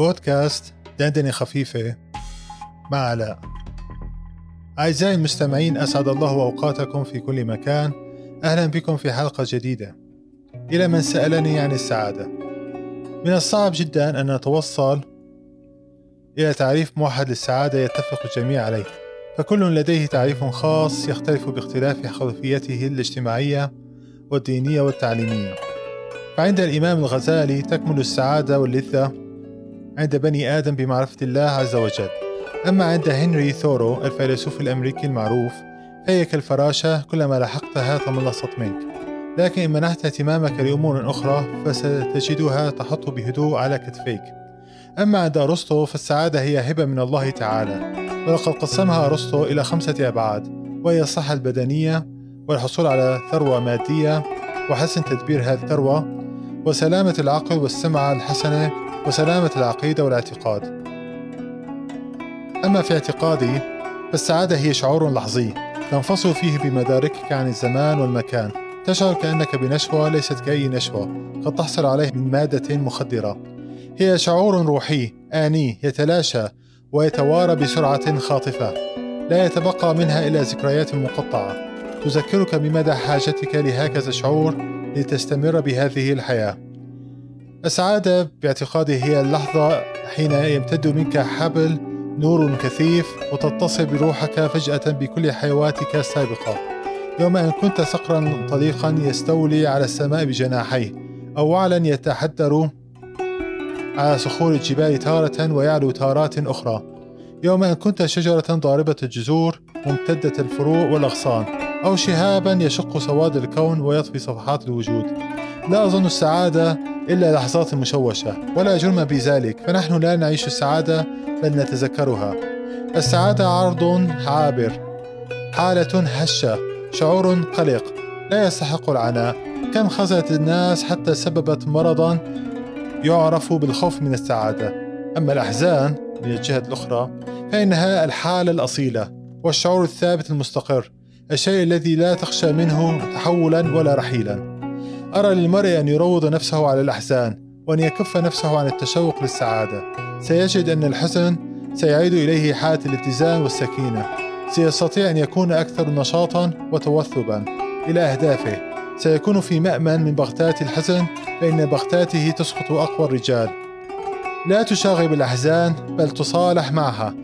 بودكاست دندنة خفيفة مع علاء. أعزائي المستمعين أسعد الله أوقاتكم في كل مكان. أهلا بكم في حلقة جديدة. إلى من سألني عن السعادة. من الصعب جدا أن نتوصل إلى تعريف موحد للسعادة يتفق الجميع عليه. فكل لديه تعريف خاص يختلف باختلاف خلفيته الاجتماعية والدينية والتعليمية. فعند الإمام الغزالي تكمن السعادة واللذة عند بني آدم بمعرفة الله عز وجل. أما عند هنري ثورو الفيلسوف الأمريكي المعروف فهي كالفراشة كلما لحقتها تملصت منك. لكن إن منحت اهتمامك لأمور أخرى فستجدها تحط بهدوء على كتفيك. أما عند أرسطو فالسعادة هي هبة من الله تعالى. ولقد قسمها أرسطو إلى خمسة أبعاد وهي الصحة البدنية والحصول على ثروة مادية وحسن تدبير هذه الثروة وسلامة العقل والسمعة الحسنة وسلامة العقيدة والاعتقاد. أما في اعتقادي فالسعادة هي شعور لحظي تنفصل فيه بمداركك عن الزمان والمكان. تشعر كأنك بنشوة ليست كأي نشوة قد تحصل عليه من مادة مخدرة. هي شعور روحي آني يتلاشى ويتوارى بسرعة خاطفة. لا يتبقى منها إلا ذكريات مقطعة. تذكرك بمدى حاجتك لهكذا شعور لتستمر بهذه الحياة. السعادة باعتقادي هي اللحظة حين يمتد منك حبل نور كثيف وتتصل بروحك فجأة بكل حيواتك السابقة. يوم أن كنت صقرا طليقا يستولي على السماء بجناحيه أو وعلا يتحدر على صخور الجبال تارة ويعلو تارات أخرى. يوم أن كنت شجرة ضاربة الجذور ممتدة الفروع والأغصان. أو شهابا يشق سواد الكون ويطفي صفحات الوجود. لا أظن السعادة إلا لحظات مشوشة ولا جرم بذلك فنحن لا نعيش السعادة بل نتذكرها. السعادة عرض عابر حالة هشة شعور قلق لا يستحق العناء. كم خزت الناس حتى سببت مرضا يعرف بالخوف من السعادة. أما الأحزان من الجهة الأخرى فإنها الحالة الأصيلة والشعور الثابت المستقر. الشيء الذي لا تخشى منه تحولا ولا رحيلا. أرى للمرء أن يروض نفسه على الأحزان وأن يكف نفسه عن التشوق للسعادة. سيجد أن الحزن سيعيد إليه حالة الاتزان والسكينة. سيستطيع أن يكون أكثر نشاطا وتوثبا إلى أهدافه. سيكون في مأمن من بغتات الحزن فإن بغتاته تسقط أقوى الرجال. لا تشاغب الأحزان بل تصالح معها.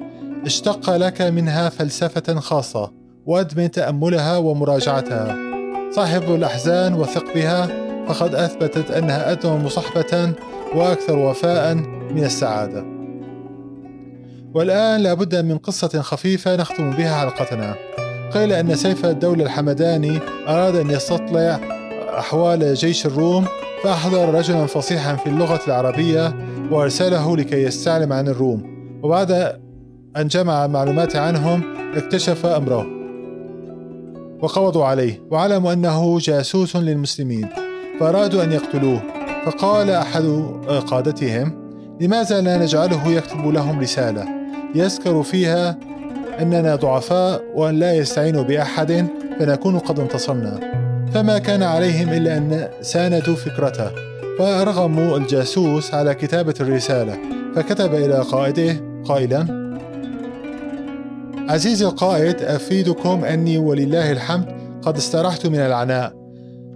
اشتق لك منها فلسفة خاصة. وأدمن تأملها ومراجعتها. صاحب الأحزان وثق بها فقد أثبتت أنها أدوم مصاحبة وأكثر وفاء من السعادة. والآن لابد من قصة خفيفة نختم بها حلقتنا. قيل أن سيف الدولة الحمداني أراد أن يستطلع أحوال جيش الروم فأحضر رجلا فصيحا في اللغة العربية وأرسله لكي يستعلم عن الروم. وبعد أن جمع معلومات عنهم اكتشف أمره. وقبضوا عليه وعلموا أنه جاسوس للمسلمين. فأرادوا أن يقتلوه فقال أحد قادتهم لماذا لا نجعله يكتب لهم رسالة؟ يذكر فيها أننا ضعفاء وأن لا يستعينوا بأحد فنكون قد انتصرنا. فما كان عليهم إلا أن ساندوا فكرته فرغموا الجاسوس على كتابة الرسالة فكتب إلى قائده قائلا عزيزي القائد أفيدكم أني ولله الحمد قد استرحت من العناء.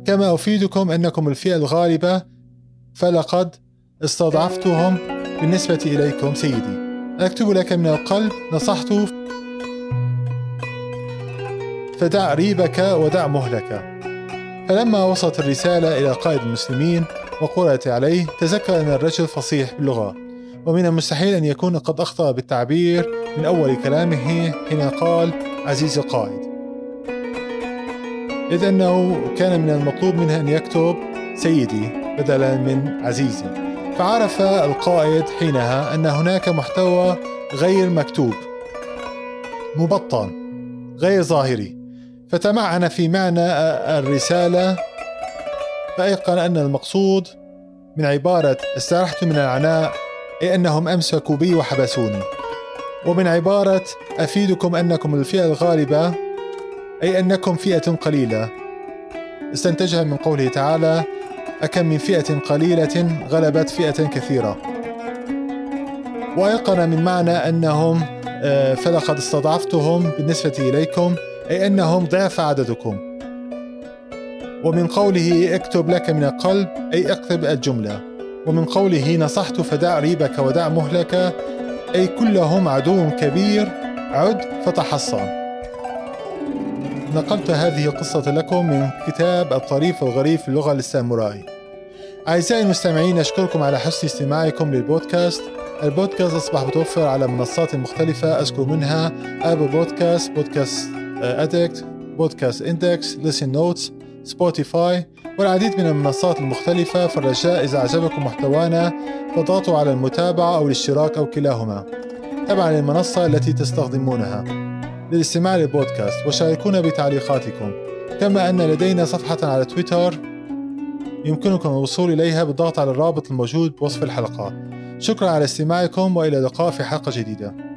كما أفيدكم أنكم الفئة الغالبة فلقد استضعفتهم بالنسبة إليكم سيدي. أكتب لك من القلب نصحت فدع ريبك ودع مهلك. فلما وصلت الرسالة إلى قائد المسلمين وقرأت عليه تذكر أن الرجل فصيح باللغة. ومن المستحيل أن يكون قد أخطأ بالتعبير من أول كلامه حين قال عزيز القائد. إذ أنه كان من المطلوب منه أن يكتب سيدي بدلا من عزيزي فعرف القائد حينها أن هناك محتوى غير مكتوب مبطن غير ظاهري. فتمعن في معنى الرسالة فأيقن أن المقصود من عبارة استرحت من العناء أي أنهم أمسكوا بي وحبسوني. ومن عبارة أفيدكم أنكم الفئة الغالبة أي أنكم فئة قليلة. استنتجها من قوله تعالى أكم من فئة قليلة غلبت فئة كثيرة. وأيقن من معنى أنهم آه، فلقد استضعفتهم بالنسبة إليكم أي أنهم ضعف عددكم. ومن قوله اكتب لك من القلب أي اكتب الجملة ومن قوله نصحت فدع ريبك ودع مهلك أي كلهم عدو كبير. عد فتحصن نقلت هذه القصة لكم من كتاب الطريف الغريب في اللغة للسامرائي. أعزائي المستمعين أشكركم على حسن استماعكم للبودكاست. البودكاست أصبح متوفر على منصات مختلفة. أذكر منها Apple Podcast Podcast Addict Podcast Index Listen Notes Spotify والعديد من المنصات المختلفة فالرجاء إذا أعجبكم محتوانا فضغطوا على المتابعة أو الاشتراك أو كلاهما. تبعا للمنصة التي تستخدمونها. للاستماع للبودكاست وشاركونا بتعليقاتكم. كما أن لدينا صفحة على تويتر يمكنكم الوصول إليها بالضغط على الرابط الموجود بوصف الحلقة. شكرا على استماعكم وإلى اللقاء في حلقة جديدة.